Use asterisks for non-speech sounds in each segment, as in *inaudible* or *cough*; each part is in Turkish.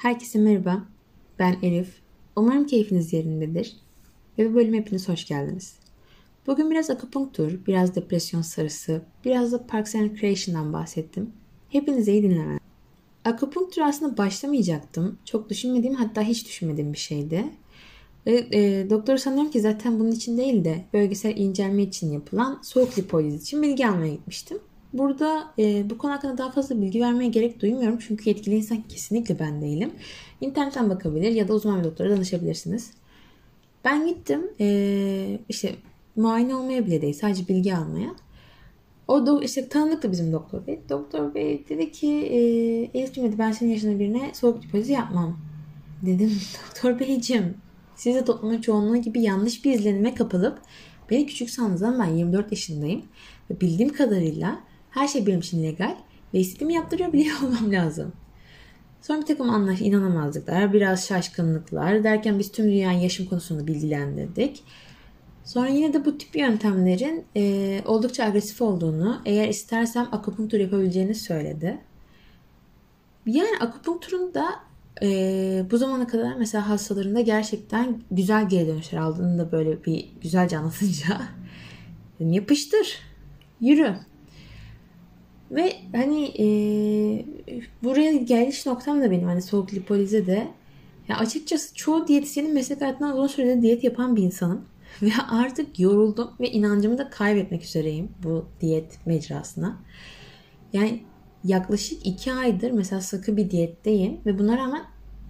Herkese merhaba. Ben Elif. Umarım keyfiniz yerindedir. Ve bu bölüme hepiniz hoş geldiniz. Bugün biraz akupunktur, biraz depresyon sarısı, biraz da Parks and Recreation'dan bahsettim. Hepinize iyi dinlemeler. Akupunktur aslında başlamayacaktım. Çok düşünmediğim hatta hiç düşünmediğim bir şeydi. Ve e, doktor sanıyorum ki zaten bunun için değil de bölgesel incelme için yapılan soğuk lipoliz için bilgi almaya gitmiştim. Burada e, bu konu hakkında daha fazla bilgi vermeye gerek duymuyorum. Çünkü yetkili insan kesinlikle ben değilim. İnternetten bakabilir ya da uzman bir doktora danışabilirsiniz. Ben gittim e, işte muayene olmaya bile değil sadece bilgi almaya. O da işte tanıdık bizim doktor bey. Doktor bey dedi ki e, Elif'ciğim dedi ben senin yaşında birine soğuk lipolizi yapmam. Dedim *laughs* doktor beyciğim siz de toplumun çoğunluğu gibi yanlış bir izlenime kapılıp beni küçük sandınız ama ben 24 yaşındayım. Ve bildiğim kadarıyla her şey benim için legal ve istediğimi yaptırıyor biliyor *laughs* olmam lazım. Sonra bir takım anlaş inanamazlıklar, biraz şaşkınlıklar derken biz tüm dünyayı yaşım konusunda bilgilendirdik. Sonra yine de bu tip yöntemlerin e, oldukça agresif olduğunu, eğer istersem akupunktur yapabileceğini söyledi. Yani akupunkturun da e, bu zamana kadar mesela hastalarında gerçekten güzel geri dönüşler aldığını da böyle bir güzelce anlatınca *laughs* yapıştır, yürü. Ve hani e, buraya geliş noktam da benim hani soğuk lipolize de ya açıkçası çoğu diyetisyenin meslek hayatından uzun sürede diyet yapan bir insanım. *laughs* Ve artık yoruldum ve inancımı da kaybetmek üzereyim bu diyet mecrasına. Yani yaklaşık iki aydır mesela sıkı bir diyetteyim ve buna rağmen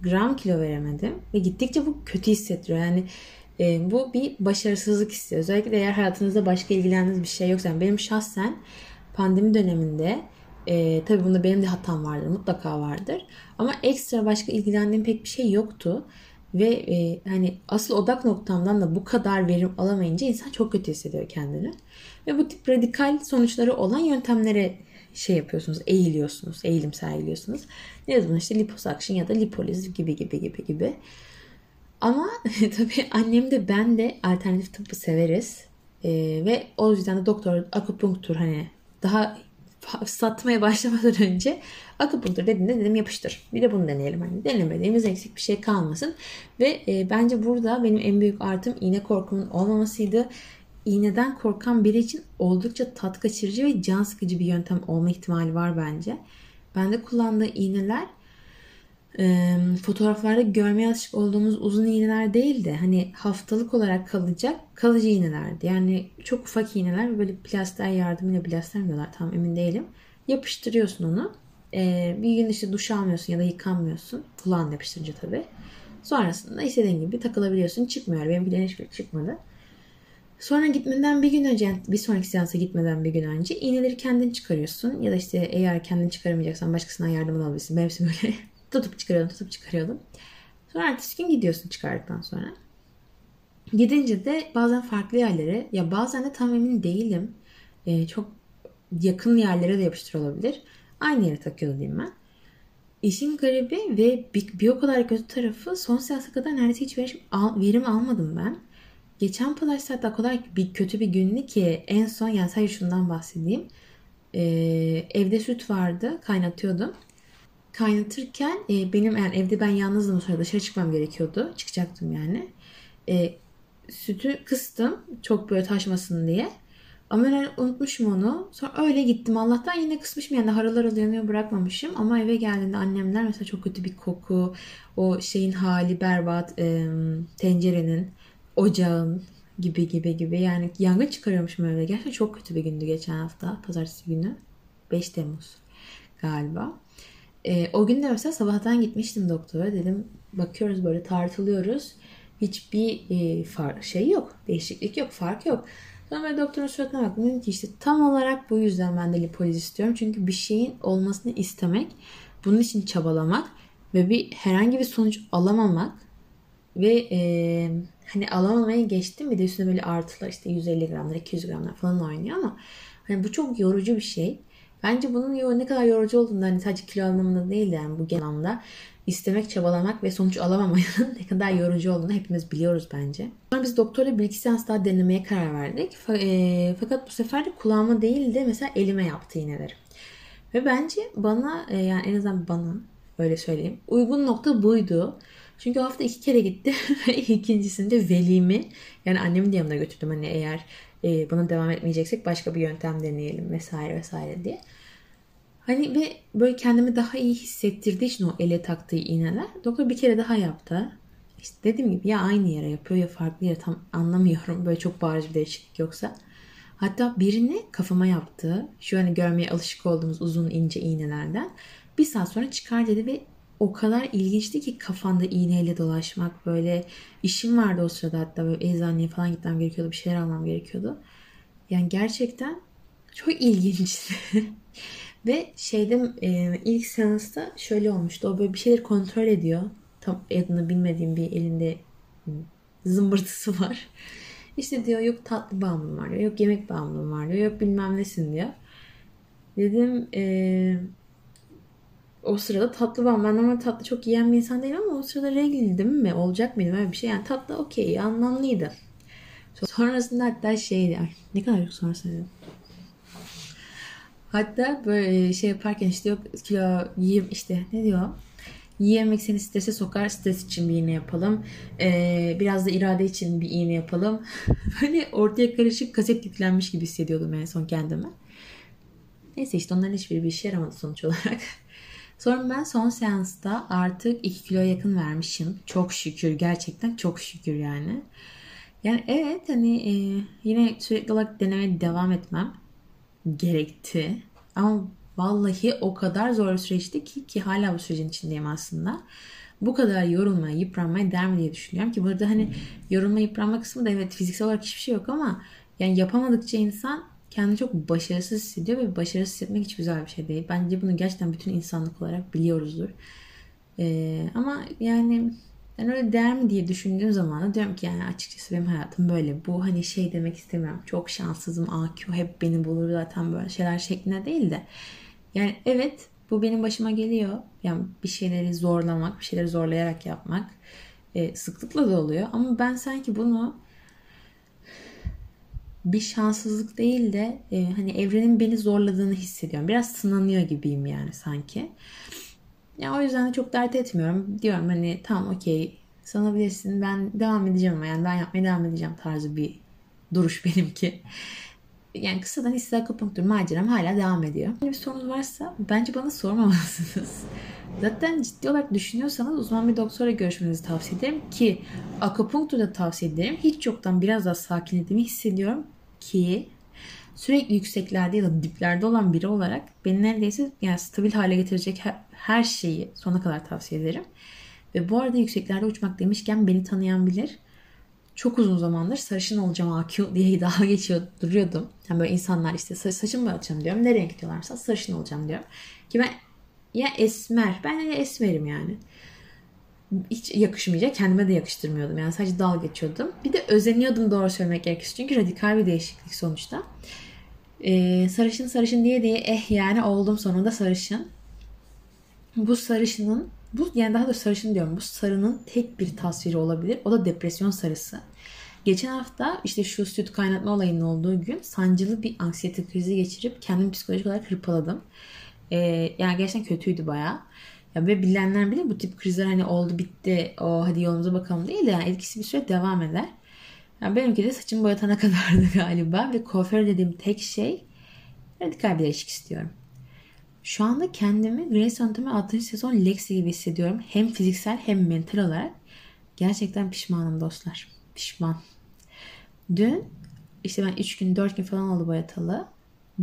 gram kilo veremedim. Ve gittikçe bu kötü hissettiriyor. Yani e, bu bir başarısızlık hissi. Özellikle eğer hayatınızda başka ilgilendiğiniz bir şey yoksa. Yani benim şahsen pandemi döneminde e, tabii bunda benim de hatam vardır. Mutlaka vardır. Ama ekstra başka ilgilendiğim pek bir şey yoktu. Ve e, hani asıl odak noktamdan da bu kadar verim alamayınca insan çok kötü hissediyor kendini. Ve bu tip radikal sonuçları olan yöntemlere şey yapıyorsunuz, eğiliyorsunuz, eğilim sergiliyorsunuz. Ne zaman işte liposuction ya da lipoliz gibi gibi gibi gibi. Ama *laughs* tabii annem de ben de alternatif tıbbı severiz. Ee, ve o yüzden de doktor akupunktur hani daha satmaya başlamadan önce akupunktur dediğinde dedim yapıştır. Bir de bunu deneyelim. Hani denemediğimiz eksik bir şey kalmasın. Ve e, bence burada benim en büyük artım iğne korkumun olmamasıydı. İğneden korkan biri için oldukça tat kaçırıcı ve can sıkıcı bir yöntem olma ihtimali var bence. Bende kullandığı iğneler e, fotoğraflarda görmeye alışık olduğumuz uzun iğneler değil de hani haftalık olarak kalacak kalıcı iğnelerdi. Yani çok ufak iğneler böyle plaster yardımıyla plaster mi diyorlar tam emin değilim. Yapıştırıyorsun onu. E, bir gün işte duş almıyorsun ya da yıkanmıyorsun. Kulağın yapıştırıcı tabii. Sonrasında istediğin gibi takılabiliyorsun. Çıkmıyor. Benimkilerin hiçbir çıkmadı. Sonra gitmeden bir gün önce, bir sonraki seansa gitmeden bir gün önce iğneleri kendin çıkarıyorsun. Ya da işte eğer kendin çıkaramayacaksan başkasından yardım alabilirsin. Ben böyle tutup çıkarıyordum, tutup çıkarıyordum. Sonra ertesi gün gidiyorsun çıkardıktan sonra. Gidince de bazen farklı yerlere ya bazen de tam emin değilim. Ee, çok yakın yerlere de yapıştırılabilir. Aynı yere takıyordu diyeyim ben. İşin garibi ve bir, bir o kadar kötü tarafı son seansa kadar neredeyse hiç verim, al, verim almadım ben. Geçen pazartesi hatta o kadar bir kötü bir gündü ki en son yani sadece şundan bahsedeyim. Ee, evde süt vardı kaynatıyordum kaynatırken e, benim yani evde ben yalnızdım sonra dışarı çıkmam gerekiyordu. Çıkacaktım yani. E, sütü kıstım çok böyle taşmasın diye. Ama ben unutmuşum onu. Sonra öyle gittim. Allah'tan yine kısmışım yani harıl yanıyor bırakmamışım. Ama eve geldiğinde annemler mesela çok kötü bir koku, o şeyin hali berbat, e, tencerenin, ocağın gibi gibi gibi. Yani yangın çıkarıyormuşum evde. Gerçekten çok kötü bir gündü geçen hafta. Pazartesi günü. 5 Temmuz galiba. E, o gün de mesela sabahtan gitmiştim doktora. Dedim bakıyoruz böyle tartılıyoruz. Hiçbir e, fark, şey yok. Değişiklik yok. Fark yok. Sonra ben doktorun suratına baktım. Dedim ki işte tam olarak bu yüzden ben de lipoliz istiyorum. Çünkü bir şeyin olmasını istemek, bunun için çabalamak ve bir herhangi bir sonuç alamamak ve e, hani alamamaya geçtim bir de üstüne böyle artılar işte 150 gramlar 200 gramlar falan oynuyor ama hani bu çok yorucu bir şey. Bence bunun ne kadar yorucu olduğunu hani sadece kilo anlamında değil de yani bu genel anlamda istemek, çabalamak ve sonuç alamamanın *laughs* ne kadar yorucu olduğunu hepimiz biliyoruz bence. Sonra biz doktorla bir iki seans daha denemeye karar verdik. E, fakat bu sefer de kulağıma değil de mesela elime yaptı iğneleri. Ve bence bana e, yani en azından bana Öyle söyleyeyim. Uygun nokta buydu. Çünkü hafta iki kere gitti. *laughs* İkincisinde velimi yani annemin de yanına götürdüm. Hani eğer e, buna devam etmeyeceksek başka bir yöntem deneyelim vesaire vesaire diye. Hani ve böyle kendimi daha iyi hissettirdiği için o ele taktığı iğneler doktor bir kere daha yaptı. İşte dediğim gibi ya aynı yere yapıyor ya farklı yere tam anlamıyorum. Böyle çok bariz bir değişiklik yoksa. Hatta birini kafama yaptı. Şu hani görmeye alışık olduğumuz uzun ince iğnelerden. Bir saat sonra çıkar dedi ve o kadar ilginçti ki kafanda iğneyle dolaşmak böyle işim vardı o sırada hatta böyle eczaneye falan gitmem gerekiyordu bir şeyler almam gerekiyordu. Yani gerçekten çok ilginçti. *laughs* Ve şeyde e, ilk seansta şöyle olmuştu. O böyle bir şeyleri kontrol ediyor. Tam adını bilmediğim bir elinde zımbırtısı var. İşte diyor yok tatlı bağımlılığım var diyor. Yok yemek bağımlılığım var diyor. Yok bilmem nesin diyor. Dedim e, o sırada tatlı bağım. Ben normal tatlı çok yiyen bir insan değilim ama o sırada regliydim mi? Olacak mıydım öyle bir şey. Yani tatlı okey anlamlıydı. Sonrasında hatta şeydi. Ay, ne kadar çok sonrasında Hatta böyle şey yaparken işte yok kilo yiyeyim işte ne diyor? Yiyemek seni strese sokar. Stres için bir iğne yapalım. Ee, biraz da irade için bir iğne yapalım. *laughs* böyle ortaya karışık kaset yüklenmiş gibi hissediyordum en son kendimi. Neyse işte onların hiçbiri bir işe yaramadı sonuç olarak. Sonra ben son seansta artık 2 kilo yakın vermişim. Çok şükür gerçekten çok şükür yani. Yani evet hani e, yine sürekli olarak denemeye devam etmem gerekti. Ama vallahi o kadar zor süreçti ki ki hala bu sürecin içindeyim aslında. Bu kadar yorulmaya, yıpranmaya der mi diye düşünüyorum ki burada hani yorulma, yıpranma kısmı da evet fiziksel olarak hiçbir şey yok ama yani yapamadıkça insan kendini çok başarısız hissediyor ve başarısız hissetmek hiç güzel bir şey değil. Bence bunu gerçekten bütün insanlık olarak biliyoruzdur. Ee, ama yani ben öyle değer mi diye düşündüğüm zaman da diyorum ki yani açıkçası benim hayatım böyle. Bu hani şey demek istemiyorum. Çok şanssızım. AQ hep beni bulur zaten böyle şeyler şeklinde değil de. Yani evet bu benim başıma geliyor. Yani bir şeyleri zorlamak, bir şeyleri zorlayarak yapmak e, sıklıkla da oluyor. Ama ben sanki bunu bir şanssızlık değil de e, hani evrenin beni zorladığını hissediyorum. Biraz sınanıyor gibiyim yani sanki. Ya o yüzden de çok dert etmiyorum. Diyorum hani tamam okey sanabilirsin ben devam edeceğim ama yani ben yapmaya devam edeceğim tarzı bir duruş *laughs* benimki. Yani kısadan hisse akupunktur maceram hala devam ediyor. Bir sorunuz varsa bence bana sormamalısınız. *laughs* Zaten ciddi olarak düşünüyorsanız uzman bir doktora görüşmenizi tavsiye ederim ki akupunkturda tavsiye ederim. Hiç yoktan biraz daha sakinlediğimi hissediyorum ki sürekli yükseklerde ya da diplerde olan biri olarak beni neredeyse yani stabil hale getirecek her, her şeyi sona kadar tavsiye ederim. Ve bu arada yükseklerde uçmak demişken beni tanıyan bilir. Çok uzun zamandır sarışın olacağım AQ diye *laughs* daha geçiyor duruyordum. Yani böyle insanlar işte saçımı boyatacağım diyorum. Ne renk diyorlarsa sarışın olacağım diyorum. Ki ben ya esmer. Ben de esmerim yani. Hiç yakışmayacak. Kendime de yakıştırmıyordum. Yani sadece dal geçiyordum. Bir de özeniyordum doğru söylemek gerekirse. Çünkü radikal bir değişiklik sonuçta. Ee, sarışın sarışın diye diye eh yani oldum sonunda sarışın. Bu sarışının bu yani daha da sarışın diyorum. Bu sarının tek bir tasviri olabilir. O da depresyon sarısı. Geçen hafta işte şu süt kaynatma olayının olduğu gün sancılı bir anksiyete krizi geçirip kendimi psikolojik olarak hırpaladım. Ee, yani gerçekten kötüydü bayağı. Ya ve bilenler bile bu tip krizler hani oldu bitti o hadi yolumuza bakalım değil de yani etkisi bir süre devam eder. Yani benimki de saçımı boyatana *laughs* kadardı galiba ve kuaför dediğim tek şey radikal bir değişik istiyorum. Şu anda kendimi Grey's Anatomy 6. sezon Lexi gibi hissediyorum. Hem fiziksel hem mental olarak. Gerçekten pişmanım dostlar. Pişman. Dün işte ben 3 gün 4 gün falan oldu boyatalı.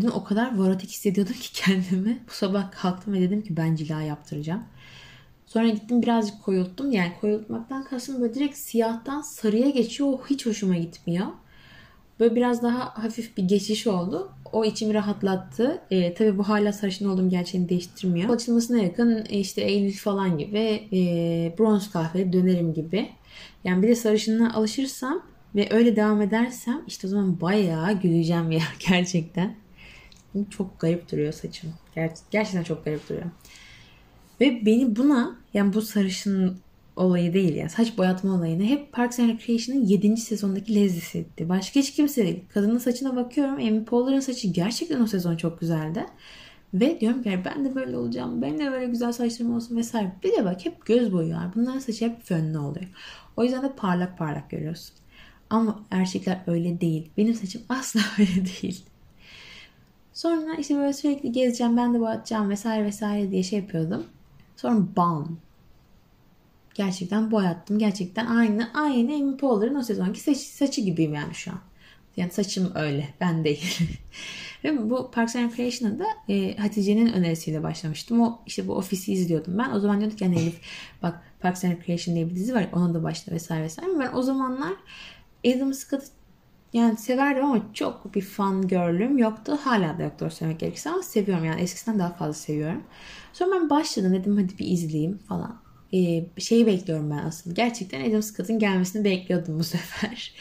Dün o kadar varotik hissediyordum ki *laughs* kendimi. Bu sabah kalktım ve dedim ki ben cila yaptıracağım. Sonra gittim birazcık koyulttum. Yani koyultmaktan kastım böyle direkt siyahtan sarıya geçiyor. O hiç hoşuma gitmiyor. Böyle biraz daha hafif bir geçiş oldu. O içimi rahatlattı. E, tabii bu hala sarışın olduğum gerçeğini değiştirmiyor. Açılmasına yakın işte Eylül falan gibi e, bronz kahve dönerim gibi. Yani bir de sarışınlığa alışırsam ve öyle devam edersem işte o zaman bayağı güleceğim ya *laughs* gerçekten. Çok garip duruyor saçım. Ger- gerçekten çok garip duruyor. Ve beni buna yani bu sarışın olayı değil yani saç boyatma olayını hep Parks and Recreation'ın 7. sezondaki Leslie etti. Başka hiç kimse değil. Kadının saçına bakıyorum. Amy Poehler'ın saçı gerçekten o sezon çok güzeldi. Ve diyorum ki ben de böyle olacağım. Ben de böyle güzel saçlarım olsun vesaire. Bir de bak hep göz boyu. Bunların saçı hep fönlü oluyor. O yüzden de parlak parlak görüyorsun. Ama erkekler öyle değil. Benim saçım *laughs* asla öyle değil. Sonra işte böyle sürekli gezeceğim, ben de boyatacağım vesaire vesaire diye şey yapıyordum. Sonra bam. Gerçekten boyattım. Gerçekten aynı aynı Amy Poehler'ın o sezonki saç, saçı gibiyim yani şu an. Yani saçım öyle. Ben değil. *laughs* Ve bu Parks and Recreation'a da e, Hatice'nin önerisiyle başlamıştım. O işte bu ofisi izliyordum ben. O zaman diyorduk yani Elif bak Parks and Recreation diye bir dizi var. Ona da başla vesaire vesaire. Ben o zamanlar Adam Scott'ı yani severdim ama çok bir fan girl'üm yoktu. Hala da yoktu söylemek gerekirse ama seviyorum yani eskisinden daha fazla seviyorum. Sonra ben başladım dedim hadi bir izleyeyim falan. Ee, şeyi bekliyorum ben aslında. Gerçekten Adam Scott'ın gelmesini bekliyordum bu *laughs* sefer.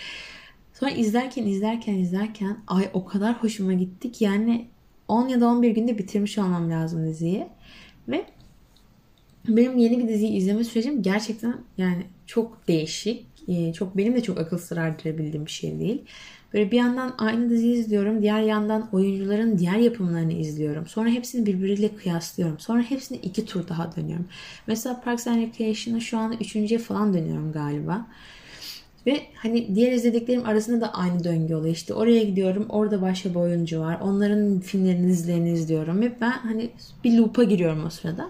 Sonra izlerken izlerken izlerken ay o kadar hoşuma gittik. Yani 10 ya da 11 günde bitirmiş olmam lazım diziyi. Ve benim yeni bir diziyi izleme sürecim gerçekten yani çok değişik. Ee, çok benim de çok akıl sır erdirebildiğim bir şey değil. Böyle bir yandan aynı diziyi izliyorum. Diğer yandan oyuncuların diğer yapımlarını izliyorum. Sonra hepsini birbiriyle kıyaslıyorum. Sonra hepsini iki tur daha dönüyorum. Mesela Parks and Recreation'a şu anda üçüncüye falan dönüyorum galiba. Ve hani diğer izlediklerim arasında da aynı döngü oluyor. İşte oraya gidiyorum. Orada başka bir oyuncu var. Onların filmlerini, dizilerini izliyorum. Ve ben hani bir loop'a giriyorum o sırada.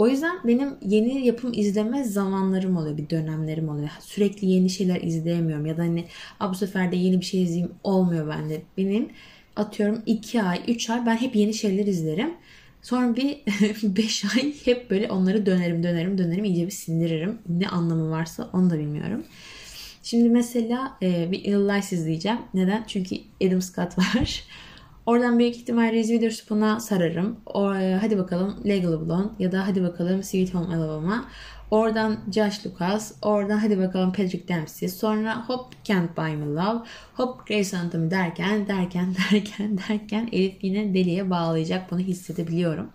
O yüzden benim yeni yapım izleme zamanlarım oluyor. Bir dönemlerim oluyor. Sürekli yeni şeyler izleyemiyorum. Ya da hani bu sefer de yeni bir şey izleyeyim olmuyor bende. Benim atıyorum 2 ay, 3 ay ben hep yeni şeyler izlerim. Sonra bir *laughs* 5 ay hep böyle onları dönerim dönerim dönerim iyice bir sindiririm. Ne anlamı varsa onu da bilmiyorum. Şimdi mesela e, bir Ill Lies izleyeceğim. Neden? Çünkü Adam Scott var. *laughs* Oradan büyük ihtimal Reese Witherspoon'a sararım. O, e, hadi bakalım Legally Blonde ya da hadi bakalım Sweet Home Alabama. Oradan Josh Lucas. Oradan hadi bakalım Patrick Dempsey. Sonra hop Can't Buy Me Love. Hop Grey's Anatomy derken derken *laughs* derken derken Elif yine deliye bağlayacak. Bunu hissedebiliyorum.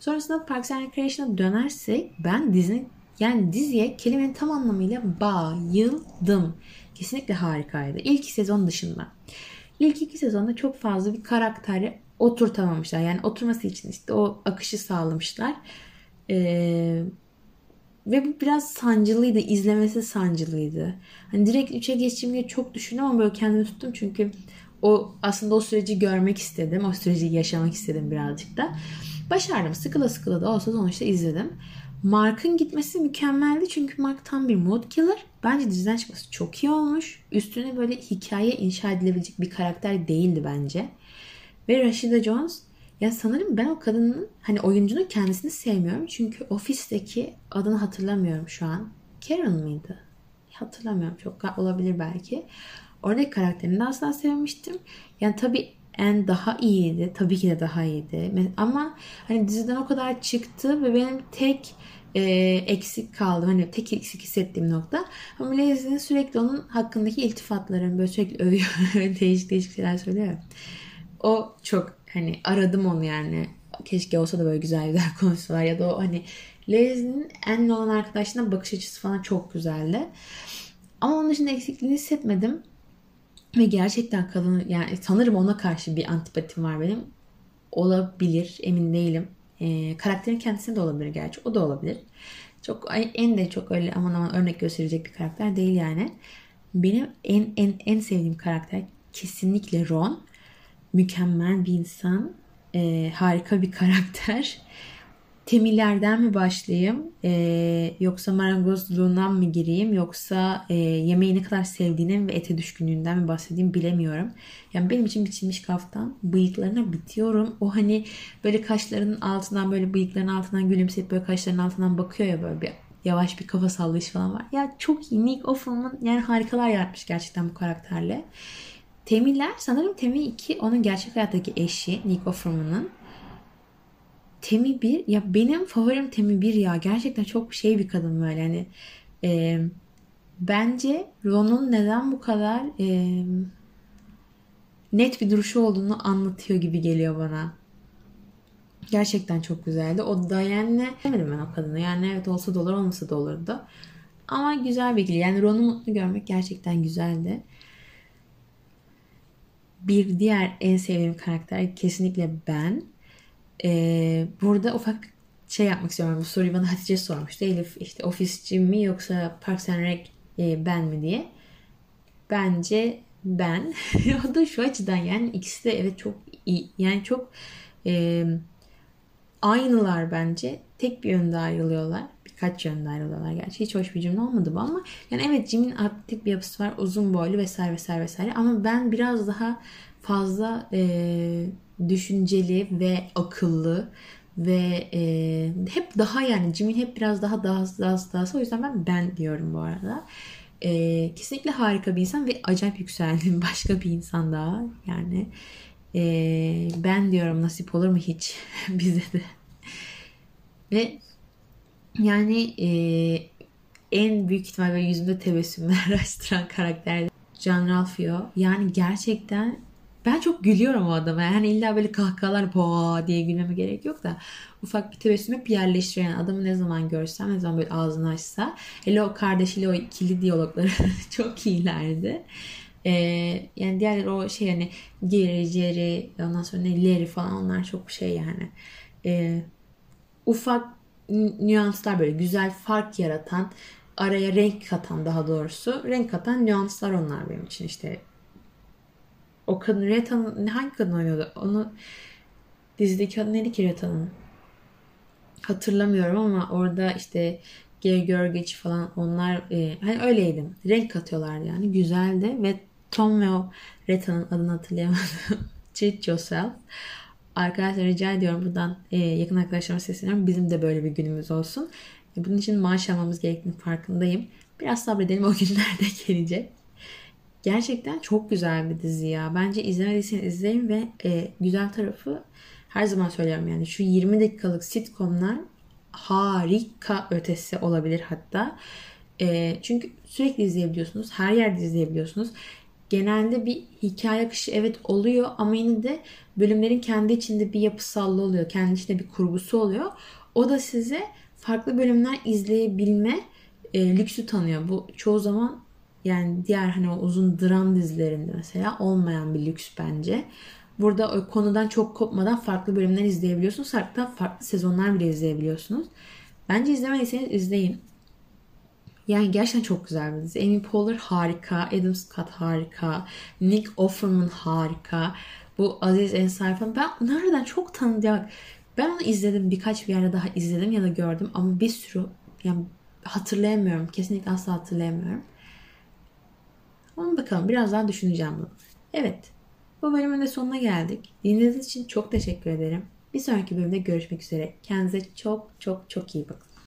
Sonrasında Parks and Recreation'a dönersek ben dizinin yani diziye kelimenin tam anlamıyla bayıldım. Kesinlikle harikaydı. İlk sezon dışında. İlk iki sezonda çok fazla bir karakteri oturtamamışlar. Yani oturması için işte o akışı sağlamışlar. Ee, ve bu biraz sancılıydı. izlemesi sancılıydı. Hani direkt 3'e geçeyim diye çok düşündüm ama böyle kendimi tuttum çünkü o aslında o süreci görmek istedim. O süreci yaşamak istedim birazcık da. Başardım. Sıkıla sıkıla da olsa sonuçta izledim. Mark'ın gitmesi mükemmeldi çünkü Mark tam bir mood killer. Bence diziden çıkması çok iyi olmuş. Üstüne böyle hikaye inşa edilebilecek bir karakter değildi bence. Ve Rashida Jones ya sanırım ben o kadının hani oyuncunun kendisini sevmiyorum. Çünkü ofisteki adını hatırlamıyorum şu an. Karen mıydı? Hatırlamıyorum çok olabilir belki. Oradaki karakterini de asla sevmiştim. Yani tabii en daha iyiydi. Tabii ki de daha iyiydi. Ama hani diziden o kadar çıktı ve benim tek e, eksik kaldı. Hani tek eksik hissettiğim nokta. Ama Leslie'nin sürekli onun hakkındaki iltifatlarını böyle sürekli övüyor. *laughs* değişik değişik şeyler söylüyor. O çok hani aradım onu yani. Keşke olsa da böyle güzel güzel *laughs* konuşsalar. Ya da o hani Leslie'nin en olan arkadaşına bakış açısı falan çok güzeldi. Ama onun dışında eksikliğini hissetmedim. Ve gerçekten kadın yani sanırım ona karşı bir antipatim var benim. Olabilir emin değilim. E, karakterin kendisine de olabilir gerçi. O da olabilir. Çok en de çok öyle aman aman örnek gösterecek bir karakter değil yani. Benim en en en sevdiğim karakter kesinlikle Ron. Mükemmel bir insan. E, harika bir *laughs* karakter. Temillerden mi başlayayım ee, yoksa marangozluğundan mı gireyim yoksa e, yemeği ne kadar sevdiğinden ve ete düşkünlüğünden mi bahsedeyim bilemiyorum. Yani benim için biçilmiş kaftan bıyıklarına bitiyorum. O hani böyle kaşlarının altından böyle bıyıkların altından gülümseyip böyle kaşlarının altından bakıyor ya böyle bir yavaş bir kafa sallayış falan var. Ya çok iyi. Nick Offerman yani harikalar yaratmış gerçekten bu karakterle. Temiller sanırım Temi 2 onun gerçek hayattaki eşi Nick Offerman'ın. Temi bir ya benim favorim Temi bir ya gerçekten çok şey bir kadın böyle hani e, bence Ron'un neden bu kadar e, net bir duruşu olduğunu anlatıyor gibi geliyor bana. Gerçekten çok güzeldi. O Diane'le demedim ben o kadını. Yani evet olsa da olur olmasa da olurdu. Ama güzel bir ikili. Yani Ron'u mutlu görmek gerçekten güzeldi. Bir diğer en sevdiğim karakter kesinlikle ben. Ee, burada ufak şey yapmak istiyorum. Bu soruyu bana Hatice sormuştu. Elif işte ofisçi mi yoksa Parks and Rec e, ben mi diye. Bence ben. *laughs* o da şu açıdan yani ikisi de evet çok iyi. Yani çok e, aynılar bence. Tek bir yönde ayrılıyorlar. Birkaç yönde ayrılıyorlar gerçi. Hiç hoş bir cümle olmadı bu ama yani evet Jim'in atletik bir yapısı var. Uzun boylu vesaire vesaire vesaire. Ama ben biraz daha fazla e, düşünceli ve akıllı ve e, hep daha yani Jim'in hep biraz daha daha daha daha o yüzden ben ben diyorum bu arada. E, kesinlikle harika bir insan ve acayip yükseldiğim *laughs* başka bir insan daha yani e, ben diyorum nasip olur mu hiç *laughs* bize de ve yani e, en büyük ihtimalle yüzümde tebessümler *laughs* açtıran karakter Can Ralphio. Yani gerçekten ben çok gülüyorum o adama. Yani illa böyle kahkahalar boğa diye gülmeme gerek yok da ufak bir tebessüm hep yerleştiriyor. Adamı ne zaman görsem ne zaman böyle ağzını açsa. Hele o kardeşiyle o ikili diyalogları *laughs* çok iyilerdi. Ee, yani diğer o şey hani geri Jerry ondan sonra ne Larry falan onlar çok şey yani. Ee, ufak nüanslar böyle güzel fark yaratan araya renk katan daha doğrusu renk katan nüanslar onlar benim için işte o kadın Reta'nın hangi kadın oynuyordu? Onu dizideki adı neydi ki Reta'nın? Hatırlamıyorum ama orada işte Gary Görgeç falan onlar e, hani öyleydim. Renk katıyorlardı yani. Güzeldi ve Tom ve o Reta'nın adını hatırlayamadım. *laughs* Treat yourself. Arkadaşlar rica ediyorum buradan e, yakın arkadaşlarıma sesleniyorum. Bizim de böyle bir günümüz olsun. E, bunun için maaş almamız gerektiğini farkındayım. Biraz sabredelim o günler de gelecek. Gerçekten çok güzel bir dizi ya. Bence izlemediyseniz izleyin ve e, güzel tarafı her zaman söylüyorum yani şu 20 dakikalık sitcomlar harika ötesi olabilir hatta. E, çünkü sürekli izleyebiliyorsunuz. Her yerde izleyebiliyorsunuz. Genelde bir hikaye akışı evet oluyor ama yine de bölümlerin kendi içinde bir yapısallığı oluyor. Kendi içinde bir kurgusu oluyor. O da size farklı bölümler izleyebilme e, lüksü tanıyor. Bu çoğu zaman yani diğer hani o uzun dram dizilerinde mesela olmayan bir lüks bence. Burada o konudan çok kopmadan farklı bölümler izleyebiliyorsunuz. Hatta farklı sezonlar bile izleyebiliyorsunuz. Bence izlemediyseniz izleyin. Yani gerçekten çok güzel bir dizi. Amy Poehler harika. Adam Scott harika. Nick Offerman harika. Bu Aziz Ensari falan. Ben nereden çok tanıdık. Ben onu izledim. Birkaç bir yerde daha izledim ya da gördüm. Ama bir sürü yani hatırlayamıyorum. Kesinlikle asla hatırlayamıyorum. Ama bakalım biraz daha düşüneceğim bunu. Evet. Bu bölümün de sonuna geldik. Dinlediğiniz için çok teşekkür ederim. Bir sonraki bölümde görüşmek üzere. Kendinize çok çok çok iyi bakın.